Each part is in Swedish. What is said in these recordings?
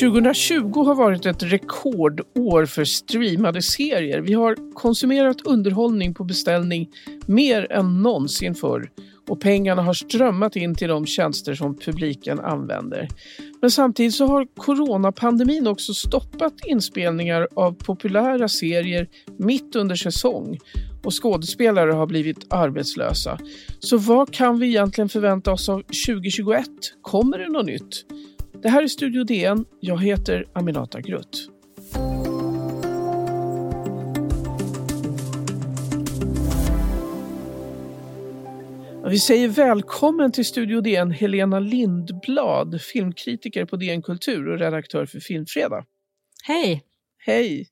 2020 har varit ett rekordår för streamade serier. Vi har konsumerat underhållning på beställning mer än någonsin förr och pengarna har strömmat in till de tjänster som publiken använder. Men samtidigt så har coronapandemin också stoppat inspelningar av populära serier mitt under säsong och skådespelare har blivit arbetslösa. Så vad kan vi egentligen förvänta oss av 2021? Kommer det något nytt? Det här är Studio DN. Jag heter Aminata Grutt. Vi säger välkommen till Studio DN Helena Lindblad, filmkritiker på DN Kultur och redaktör för Filmfredag. Hej! Hej!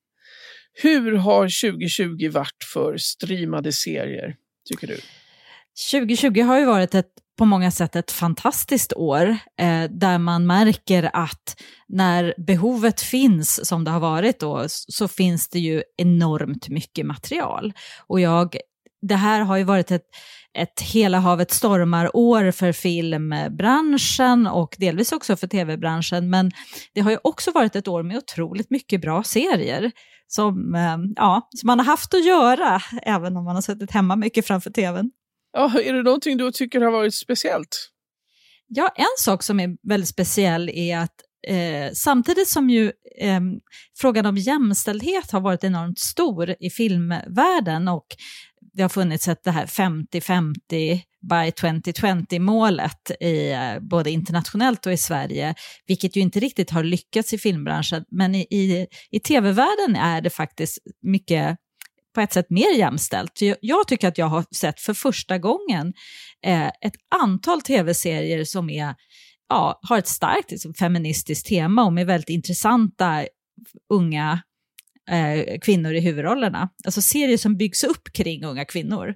Hur har 2020 varit för streamade serier, tycker du? 2020 har ju varit ett på många sätt ett fantastiskt år eh, där man märker att när behovet finns som det har varit då så finns det ju enormt mycket material. Och jag, det här har ju varit ett, ett hela havet stormar-år för filmbranschen och delvis också för tv-branschen men det har ju också varit ett år med otroligt mycket bra serier som, eh, ja, som man har haft att göra även om man har suttit hemma mycket framför tvn. Ja, är det någonting du tycker har varit speciellt? Ja, en sak som är väldigt speciell är att eh, samtidigt som ju eh, frågan om jämställdhet har varit enormt stor i filmvärlden och det har funnits ett det här 50-50 by 2020-målet i, eh, både internationellt och i Sverige, vilket ju inte riktigt har lyckats i filmbranschen. Men i, i, i tv-världen är det faktiskt mycket på ett sätt mer jämställt. Jag tycker att jag har sett för första gången eh, ett antal tv-serier som är, ja, har ett starkt liksom, feministiskt tema och med väldigt intressanta unga eh, kvinnor i huvudrollerna. Alltså serier som byggs upp kring unga kvinnor.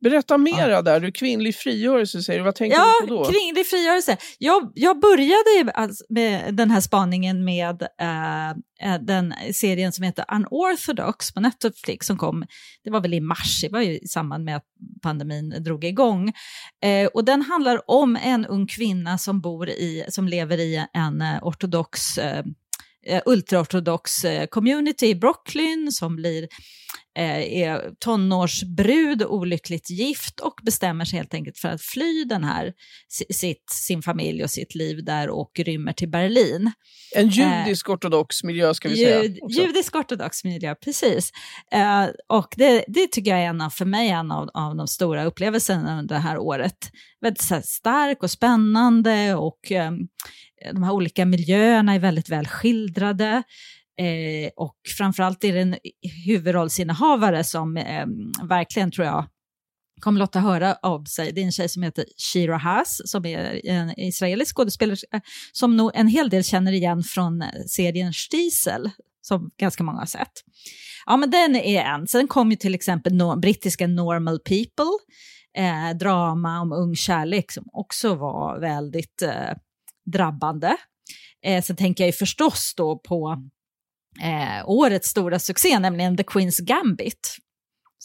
Berätta mera ja. där, du kvinnlig frigörelse säger du, vad tänker ja, du på då? kvinnlig frigörelse. Jag, jag började alltså med den här spaningen med äh, den serien som heter Unorthodox på Netflix som kom, det var väl i mars, det var ju i samband med att pandemin drog igång. Eh, och den handlar om en ung kvinna som bor i, som lever i en eh, ortodox eh, Eh, ultraortodox eh, community i Brooklyn som blir är tonårsbrud, olyckligt gift och bestämmer sig helt enkelt för att fly den här, sitt, sin familj och sitt liv där och rymmer till Berlin. En eh, judisk eh, ortodox miljö ska vi säga. Judisk ortodox miljö, precis. Eh, och det, det, tycker jag är en av, för mig en av, av de stora upplevelserna under det här året. Väldigt stark och spännande och eh, de här olika miljöerna är väldigt väl skildrade. Eh, och framförallt är det en huvudrollsinnehavare som eh, verkligen tror jag kommer låta höra av sig. Det är en tjej som heter Shira Haas som är en israelisk skådespelerska som nog en hel del känner igen från eh, serien Stiesel som ganska många har sett. Ja, men den är en. Sen kom ju till exempel no brittiska Normal People, eh, drama om ung kärlek som också var väldigt eh, drabbande. Eh, sen tänker jag ju förstås då på eh, årets stora succé, nämligen The Queen's Gambit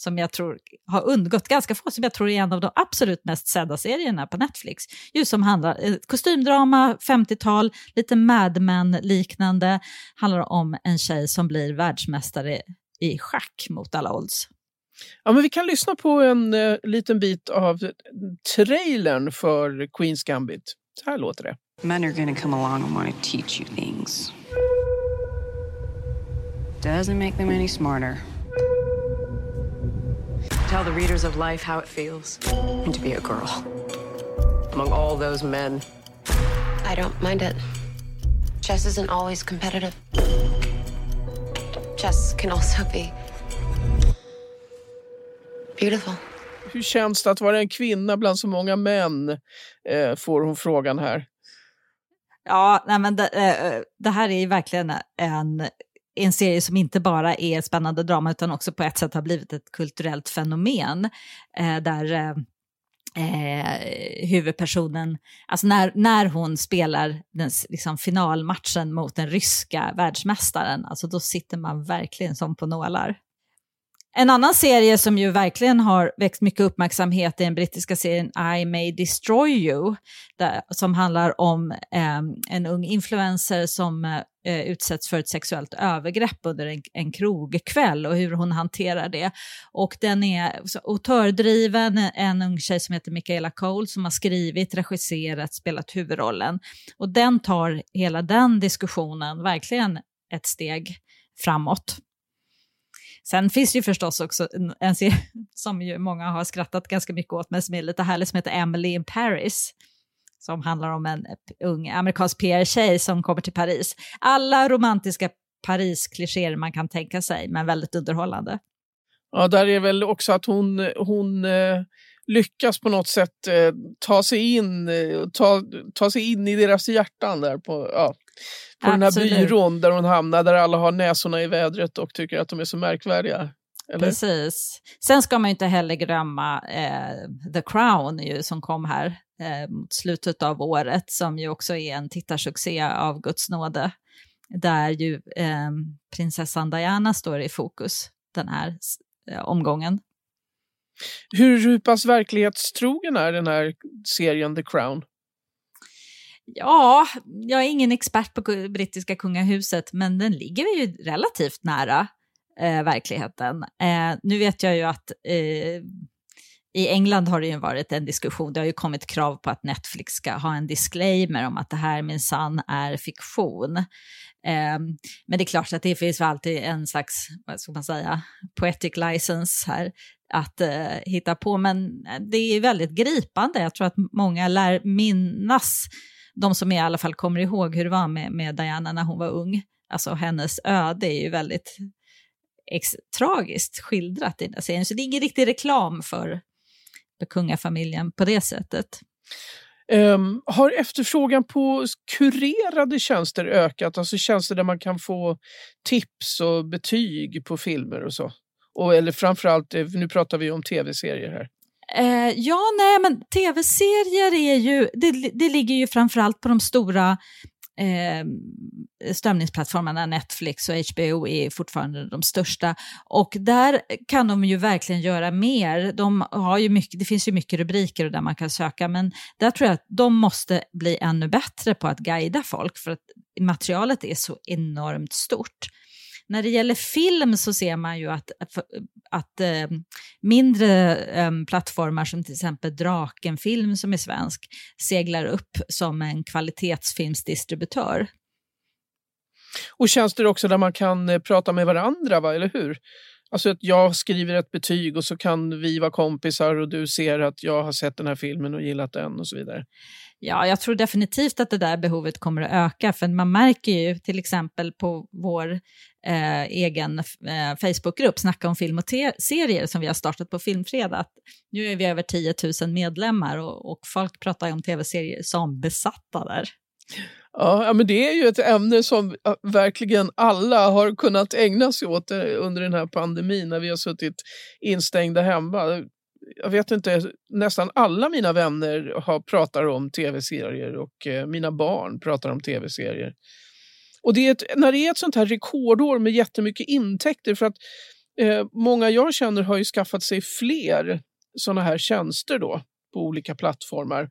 som jag tror har undgått ganska få, som jag tror är en av de absolut mest sedda serierna på Netflix. Just som handlar, eh, kostymdrama, 50-tal, lite Mad Men-liknande, handlar om en tjej som blir världsmästare i schack mot alla odds. Ja, men vi kan lyssna på en uh, liten bit av trailern för Queen's Gambit. Så här låter det. Men are gonna come along and want to teach you things. Doesn't make them any smarter. Tell the readers of life how it feels and to be a girl among all those men. I don't mind it. Chess isn't always competitive. Chess can also be beautiful. Hur känns det att vara en kvinna bland så många män? Eh, får hon frågan här. Ja, nej men det, eh, det här är verkligen en en serie som inte bara är ett spännande drama utan också på ett sätt har blivit ett kulturellt fenomen. Eh, där eh, eh, huvudpersonen, alltså när, när hon spelar den liksom, finalmatchen mot den ryska världsmästaren, alltså då sitter man verkligen som på nålar. En annan serie som ju verkligen har väckt mycket uppmärksamhet är den brittiska serien I May Destroy You, där, som handlar om eh, en ung influencer som eh, eh, utsätts för ett sexuellt övergrepp under en, en krogkväll och hur hon hanterar det. Och den är autördriven, en ung tjej som heter Michaela Cole som har skrivit, regisserat, spelat huvudrollen. Och den tar hela den diskussionen verkligen ett steg framåt. Sen finns det ju förstås också en, en serie som ju många har skrattat ganska mycket åt, men som är lite härlig, som heter Emily in Paris som handlar om en ung amerikansk PR-tjej som kommer till Paris. Alla romantiska Paris-klichéer man kan tänka sig, men väldigt underhållande. Ja, där är väl också att hon, hon eh, lyckas på något sätt eh, ta, sig in, eh, ta, ta sig in i deras hjärtan där på, ja, på den här byrån där hon hamnar, där alla har näsorna i vädret och tycker att de är så märkvärdiga. Eller? Precis. Sen ska man inte heller glömma eh, The Crown ju, som kom här eh, mot slutet av året, som ju också är en tittarsuccé av Guds nåde, där ju eh, prinsessan Diana står i fokus den här eh, omgången. Hur pass verklighetstrogen är den här serien The Crown? Ja, jag är ingen expert på brittiska kungahuset, men den ligger ju relativt nära eh, verkligheten. Nu vet jag ju att i England har det ju varit en diskussion, det har ju kommit krav på att Netflix ska ha en disclaimer om att det här minsann är fiktion. Eh, men det är klart att det finns alltid en slags, vad ska man säga, poetic license här att eh, hitta på, men eh, det är väldigt gripande. Jag tror att många lär minnas de som i alla fall kommer ihåg hur det var med, med Diana när hon var ung, alltså hennes öde är ju väldigt tragiskt skildrat i den här serien. Så det är ingen riktig reklam för, för kungafamiljen på det sättet. Um, har efterfrågan på kurerade tjänster ökat? Alltså tjänster där man kan få tips och betyg på filmer och så? Och, eller framförallt, eh, nu pratar vi om tv-serier här. Eh, ja, nej, men tv-serier är ju, det, det ligger ju framförallt på de stora eh, strömningsplattformarna, Netflix och HBO är fortfarande de största. Och där kan de ju verkligen göra mer. De har ju mycket, det finns ju mycket rubriker där man kan söka, men där tror jag att de måste bli ännu bättre på att guida folk, för att materialet är så enormt stort. När det gäller film så ser man ju att, att, att äh, mindre äh, plattformar som till exempel Drakenfilm som är svensk seglar upp som en kvalitetsfilmsdistributör. Och tjänster också där man kan eh, prata med varandra, va? eller hur? Alltså att jag skriver ett betyg och så kan vi vara kompisar och du ser att jag har sett den här filmen och gillat den och så vidare. Ja, jag tror definitivt att det där behovet kommer att öka, för man märker ju till exempel på vår eh, egen eh, Facebookgrupp, Snacka om film och serier, som vi har startat på Filmfredag, nu är vi över 10 000 medlemmar och, och folk pratar om tv-serier som besatta där. Ja, men det är ju ett ämne som eh, verkligen alla har kunnat ägna sig åt eh, under den här pandemin när vi har suttit instängda hemma jag vet inte, nästan alla mina vänner har, pratar om tv-serier och eh, mina barn pratar om tv-serier. Och det är ett, när det är ett sånt här rekordår med jättemycket intäkter för att eh, många jag känner har ju skaffat sig fler såna här tjänster då på olika plattformar.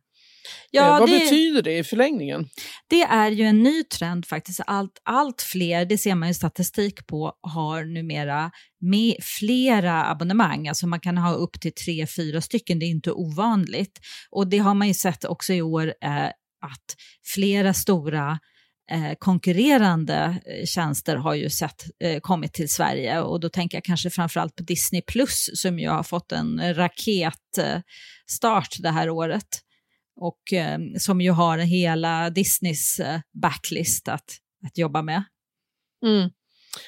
Ja, eh, vad det, betyder det i förlängningen? Det är ju en ny trend faktiskt. Allt, allt fler, det ser man ju statistik på, har numera med flera abonnemang. Alltså man kan ha upp till tre, fyra stycken, det är inte ovanligt. Och det har man ju sett också i år eh, att flera stora eh, konkurrerande eh, tjänster har ju sett, eh, kommit till Sverige och då tänker jag kanske framförallt på Disney Plus som ju har fått en raketstart det här året och eh, som ju har hela Disneys eh, backlist att, att jobba med. Mm.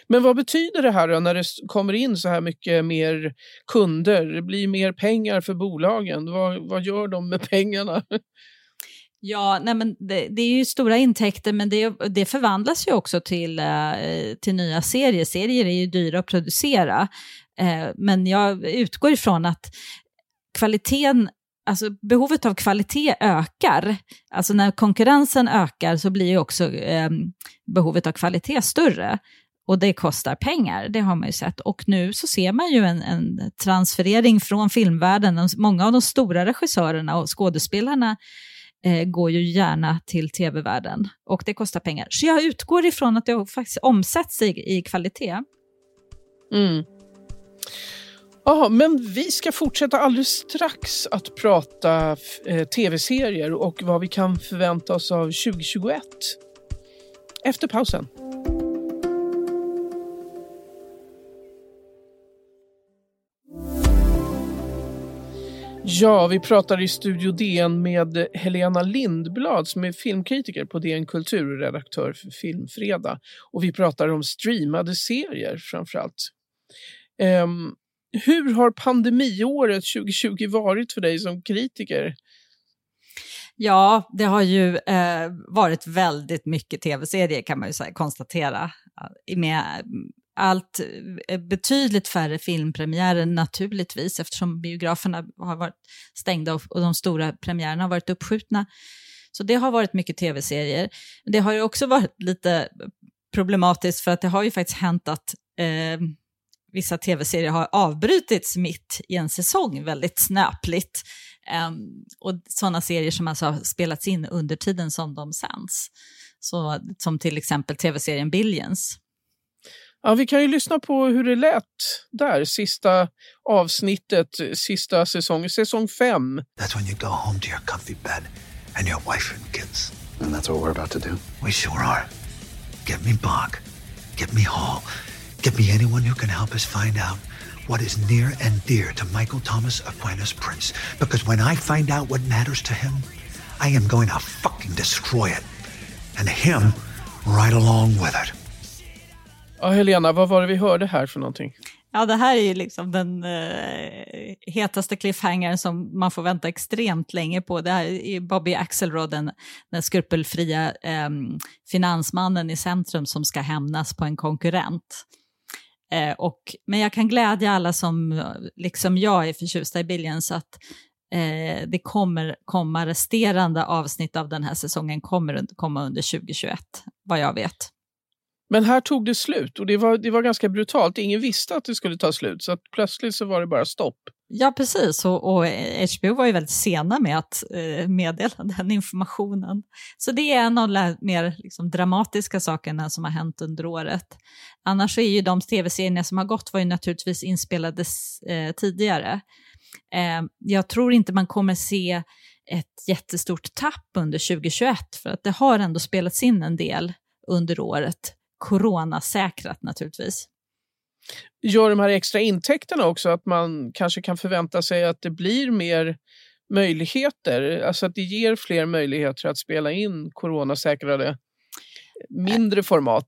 Men vad betyder det här då när det kommer in så här mycket mer kunder? Det blir mer pengar för bolagen. Vad, vad gör de med pengarna? Ja, nej men det, det, är ju stora intäkter men det, det förvandlas ju också till, eh, till nya serier. Serier är ju dyra att producera. Eh, men jag utgår ifrån att kvaliteten alltså behovet av kvalitet ökar. Alltså när konkurrensen ökar så blir ju också eh, behovet av kvalitet större. Och det kostar pengar, det har man ju sett. Och nu så ser man ju en, en transferering från filmvärlden. Många av de stora regissörerna och skådespelarna eh, går ju gärna till tv-världen och det kostar pengar. Så jag utgår ifrån att det faktiskt omsätts i, i kvalitet. Mm. Ja, men vi ska fortsätta alldeles strax att prata eh, tv-serier och vad vi kan förvänta oss av 2021. Efter pausen. Ja, vi pratar i Studio DN med Helena Lindblad som är filmkritiker på DN Kultur och redaktör för Filmfredag. Och vi pratar om streamade serier framförallt. Um, hur har pandemiåret 2020 varit för dig som kritiker? Ja, det har ju eh, varit väldigt mycket tv-serier kan man ju konstatera. Eh, med allt eh, betydligt färre filmpremiärer naturligtvis eftersom biograferna har varit stängda och, och de stora premiärerna har varit uppskjutna. Så det har varit mycket tv-serier. Det har ju också varit lite problematiskt för att det har ju faktiskt hänt att eh, vissa tv-serier har avbrutits mitt i en säsong väldigt snöpligt. Um, och sådana serier som alltså har spelats in under tiden som de sänds. Så, som till exempel tv-serien Billions. Ja, vi kan ju lyssna på hur det lät där, sista avsnittet, sista säsongen, säsong fem. That's when you go home to your comfy bed and your wife and kids. And that's what we're about to do. We sure are. Get me Bach. Get me Hall. Get me anyone who can help us find out what is near and dear to Michael Thomas Aquinas Prince. Because when I find out what matters to him, I am going to fucking destroy it. And him right along with it. Ja, Helena, vad var det vi hörde här för någonting? Ja, det här är ju liksom den eh, hetaste cliffhangern som man får vänta extremt länge på. Det här är Bobby Axelrod, den, den skrupelfria eh, finansmannen i centrum som ska hämnas på en konkurrent. Eh, och, men jag kan glädja alla som, eh, liksom jag, är förtjusta i Billions att eh, det kommer komma resterande avsnitt av den här säsongen kommer komma under 2021, vad jag vet. Men här tog det slut och det var, det var ganska brutalt. Ingen visste att det skulle ta slut så att plötsligt så var det bara stopp. Ja, precis. Och, och eh, HBO var ju väldigt sena med att eh, meddela den informationen. Så det är en av de mer liksom, dramatiska sakerna som har hänt under året. Annars är ju de tv-serier som har gått var ju naturligtvis inspelade eh, tidigare. Eh, jag tror inte man kommer se ett jättestort tapp under 2021 för att det har ändå spelats in en del under året coronasäkrat naturligtvis. Gör de här extra intäkterna också att man kanske kan förvänta sig att det blir mer möjligheter, alltså att det ger fler möjligheter att spela in coronasäkrade mindre format?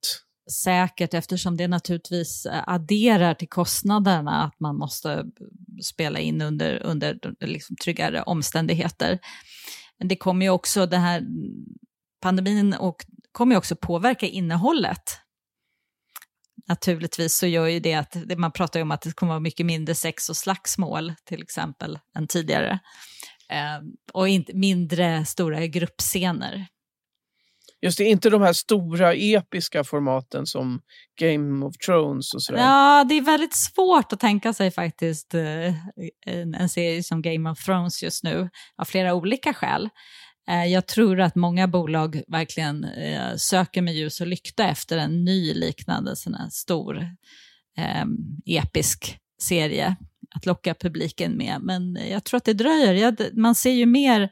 Säkert eftersom det naturligtvis adderar till kostnaderna att man måste spela in under, under liksom tryggare omständigheter. Men det kommer ju också, det här pandemin och kommer också påverka innehållet naturligtvis så gör ju det att man pratar ju om att det kommer vara mycket mindre sex och slagsmål till exempel än tidigare. Eh, och inte, mindre stora gruppscener. Just det, inte de här stora episka formaten som Game of Thrones och sådär. Ja, det är väldigt svårt att tänka sig faktiskt eh, en, en serie som Game of Thrones just nu av flera olika skäl. Eh, jag tror att många bolag verkligen eh, söker med ljus och lykta efter en ny liknande sån här stor eh, episk serie att locka publiken med. Men jag tror att det dröjer. Man ser ju mer,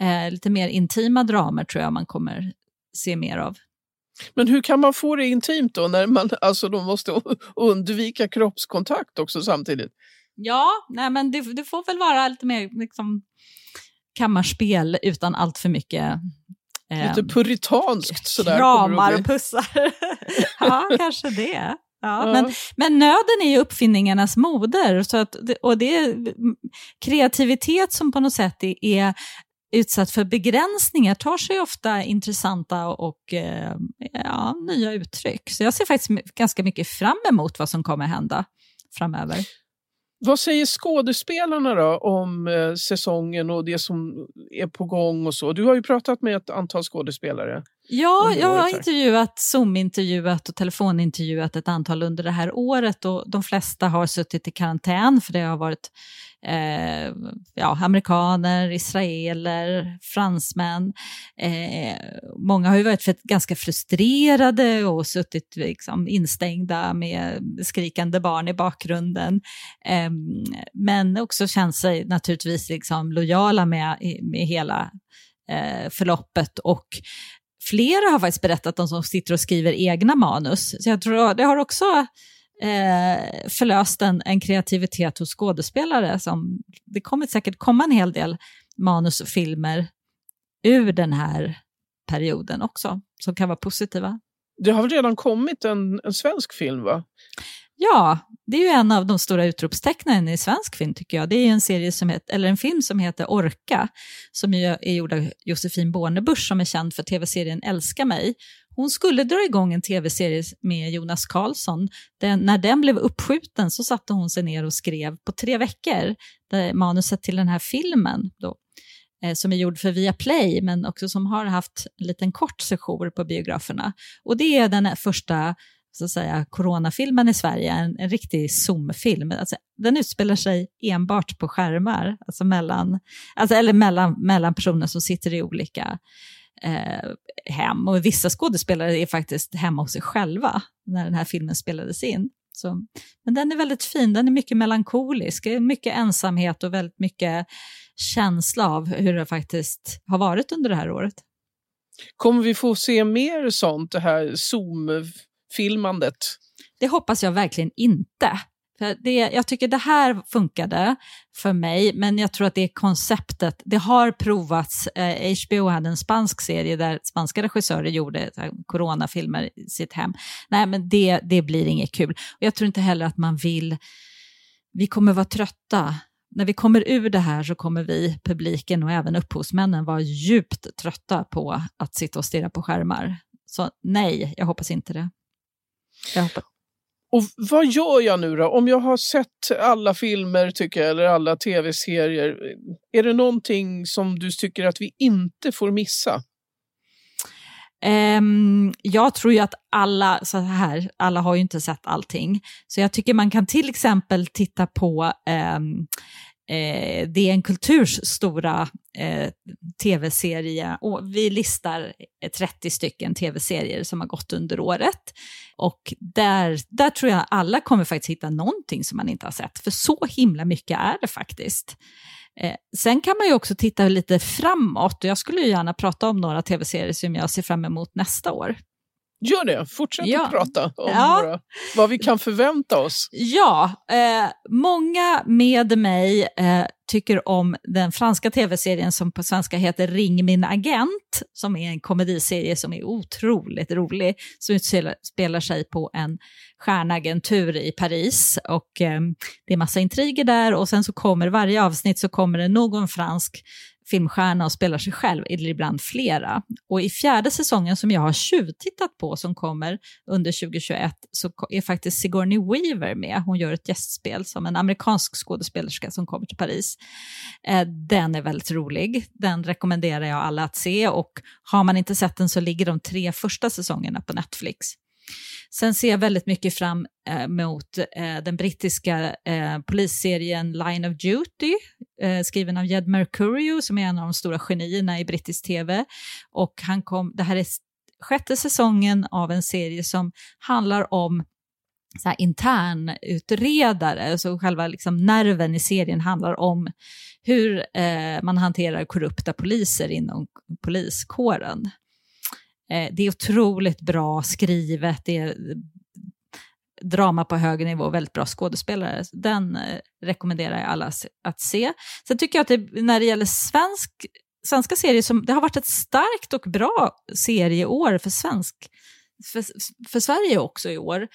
eh, lite mer intima dramer tror jag man kommer se mer av. Men hur kan man få det intimt då när man alltså då måste undvika kroppskontakt också samtidigt? Ja, nej men det, det får väl vara lite mer liksom, kammarspel utan allt för mycket eh, Lite puritanskt sådär. Kramar och pussar. ja, kanske det. Ja, ja. Men, men nöden är ju uppfinningarnas moder. Så att, och det är kreativitet som på något sätt är utsatt för begränsningar tar sig ofta intressanta och eh, ja, nya uttryck. Så jag ser faktiskt ganska mycket fram emot vad som kommer hända framöver. Vad säger skådespelarna då om eh, säsongen och det som är på gång och så? Du har ju pratat med ett antal skådespelare. Ja, jag har intervjuat, Zoom-intervjuat och telefonintervjuat ett antal under det här året och de flesta har suttit i karantän för det har varit eh, ja, amerikaner, israeler, fransmän. Eh, många har ju varit för, ganska frustrerade och suttit liksom, instängda med skrikande barn i bakgrunden. Eh, men också känt sig naturligtvis liksom, lojala med, med hela eh, förloppet och flera har faktiskt berättat om som sitter och skriver egna manus. Så jag tror det har också eh, förlöst en, en kreativitet hos skådespelare. Som, det kommer säkert komma en hel del manus och filmer ur den här perioden också, som kan vara positiva. Det har väl redan kommit en, en svensk film va? Ja, det är ju en av de stora utropstecknen i svensk film tycker jag. Det är ju en, serie som heter, eller en film som heter Orka, som ju är gjord av Josefin Bornebusch som är känd för tv-serien Älska mig. Hon skulle dra igång en tv-serie med Jonas Karlsson. Den, när den blev uppskjuten så satte hon sig ner och skrev på tre veckor det, manuset till den här filmen. Då eh, som är gjord för Viaplay, men också som har haft en liten kort session på biograferna. Och det är den första så att säga, coronafilmen i Sverige, en, en riktig Zoom-film. Alltså, den utspelar sig enbart på skärmar, alltså mellan, alltså, eller mellan, mellan personer som sitter i olika eh, hem. Och vissa skådespelare är faktiskt hemma hos sig själva när den här filmen spelades in. Så, men den är väldigt fin, den är mycket melankolisk, mycket ensamhet och väldigt mycket känsla av hur det faktiskt har varit under det här året. Kommer vi få se mer sånt, det här Zoom filmandet? Det hoppas jag verkligen inte. För det, jag tycker det här funkade för mig, men jag tror att det är konceptet. Det har provats. Eh, HBO hade en spansk serie där spanska regissörer gjorde här, coronafilmer i sitt hem. Nej, men det, det blir inget kul. Och jag tror inte heller att man vill... Vi kommer vara trötta. När vi kommer ur det här så kommer vi, publiken och även upphovsmännen, vara djupt trötta på att sitta och stirra på skärmar. Så nej, jag hoppas inte det. Jag hoppas. Och vad gör jag nu då? Om jag har sett alla filmer tycker jag, eller alla tv-serier, är det någonting som du tycker att vi inte får missa? Um, jag tror ju att alla, så här, alla har ju inte sett allting, så jag tycker man kan till exempel titta på um, eh, DN Kulturs stora eh, tv-serie. Och vi listar eh, 30 stycken tv-serier som har gått under året. Och där, där tror jag alla kommer faktiskt hitta någonting som man inte har sett, för så himla mycket är det faktiskt. Eh, sen kan man ju också titta lite framåt och jag skulle ju gärna prata om några tv-serier som jag ser fram emot nästa år. Gör det, fortsätt Ja. att prata om Ja. några, vad vi kan förvänta oss. Ja, eh, många med mig eh, tycker om den franska tv-serien som på svenska heter Ring min agent, som är en komediserie som är otroligt rolig, som utspelar sig på en stjärnagentur i Paris och eh, det är massa intriger där och sen så kommer varje avsnitt så kommer det någon fransk filmstjärna och spelar sig själv, eller ibland flera. Och i fjärde säsongen som jag har tjuvtittat på som kommer under 2021 så är faktiskt Sigourney Weaver med. Hon gör ett gästspel som en amerikansk skådespelerska som kommer till Paris. Eh, den är väldigt rolig. Den rekommenderar jag alla att se och har man inte sett den så ligger de tre första säsongerna på Netflix. Sen ser jag väldigt mycket fram emot mot eh, den brittiska eh, polisserien Line of Duty, skriven av Jed Mercurio, som är en av de stora genierna i brittisk tv. Och han kom, det här är sjätte säsongen av en serie som handlar om så här internutredare, så själva liksom nerven i serien handlar om hur eh, man hanterar korrupta poliser inom poliskåren. Eh, det är otroligt bra skrivet, det är eh, drama på hög nivå, väldigt bra skådespelare. Den eh, rekommenderar jag alla att se. Sen tycker jag att det, när det gäller svensk, svenska serier, som, det har varit ett starkt och bra serieår för, svensk, för, för Sverige också i år.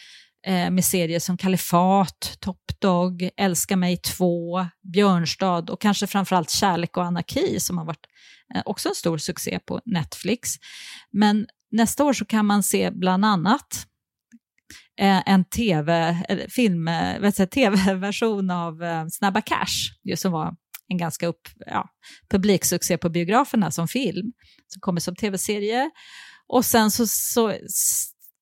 Eh, med serier som Kalifat, Top Dog, Älska mig 2, Björnstad och kanske framförallt Kärlek och anarki som har varit Eh, också en stor succé på Netflix. Men nästa år så kan man se bland annat eh, en TV, film, eh, tv-version av Snabba Cash, just som var en ganska upp, ja, publiksuccé på biograferna som film, som kommer som tv-serie. Och sen så, så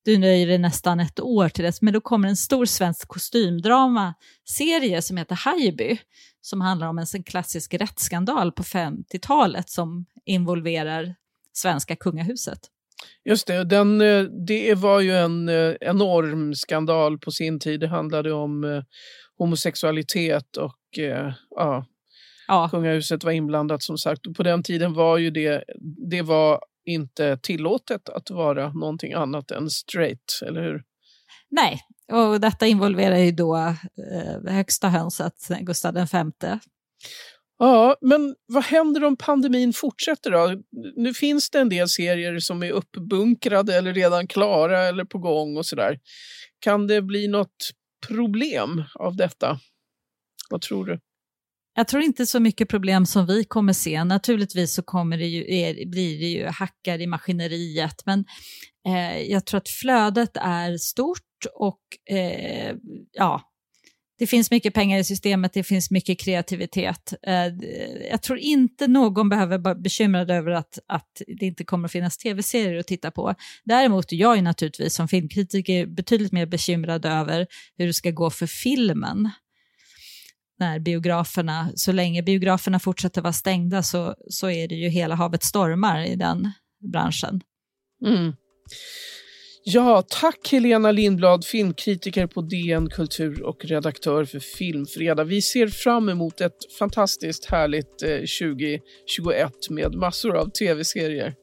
du nöjer dig nästan ett år till dess, men då kommer en stor svensk kostymdramaserie som heter Haijby, som handlar om en klassisk rättsskandal på 50-talet som involverar svenska kungahuset. Just det, den, eh, det var ju en eh, enorm skandal på sin tid. Det handlade om eh, homosexualitet och ja, ja. kungahuset var inblandat som sagt. Och på den tiden var ju det, det var inte tillåtet att vara någonting annat än straight, eller hur? Nej, och detta involverar ju då eh, högsta hönset, Gustav V. Ja, men vad händer om pandemin fortsätter då? Nu finns det en del serier som är uppbunkrade eller redan klara eller på gång och sådär. Kan det bli något problem av detta? Vad tror du? Jag tror inte så mycket problem som vi kommer se. Naturligtvis så kommer det ju, är, blir det ju hackar i maskineriet, men eh, jag tror att flödet är stort och eh, ja, det finns mycket pengar i systemet, det finns mycket kreativitet. Eh, jag tror inte någon behöver vara bekymrad över att, att det inte kommer att finnas tv-serier att titta på. Däremot jag är naturligtvis som filmkritiker betydligt mer bekymrad över hur det ska gå för filmen när biograferna, så länge biograferna fortsätter vara stängda så, så är det ju hela havet stormar i den branschen. Mm. Ja, tack Helena Lindblad, filmkritiker på DN Kultur och redaktör för Filmfredag. Vi ser fram emot ett fantastiskt härligt eh, 2021 med massor av tv-serier.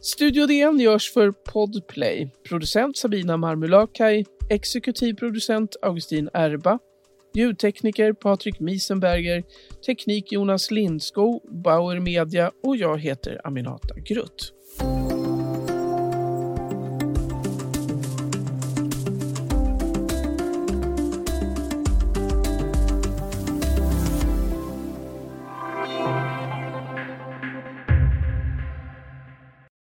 Studio DN görs för Podplay. Producent Sabina Marmulakai, exekutiv producent Augustin Erba, ljudtekniker Patrik Miesenberger, teknik Jonas Lindskog, Bauer Media och jag heter Aminata Grutt.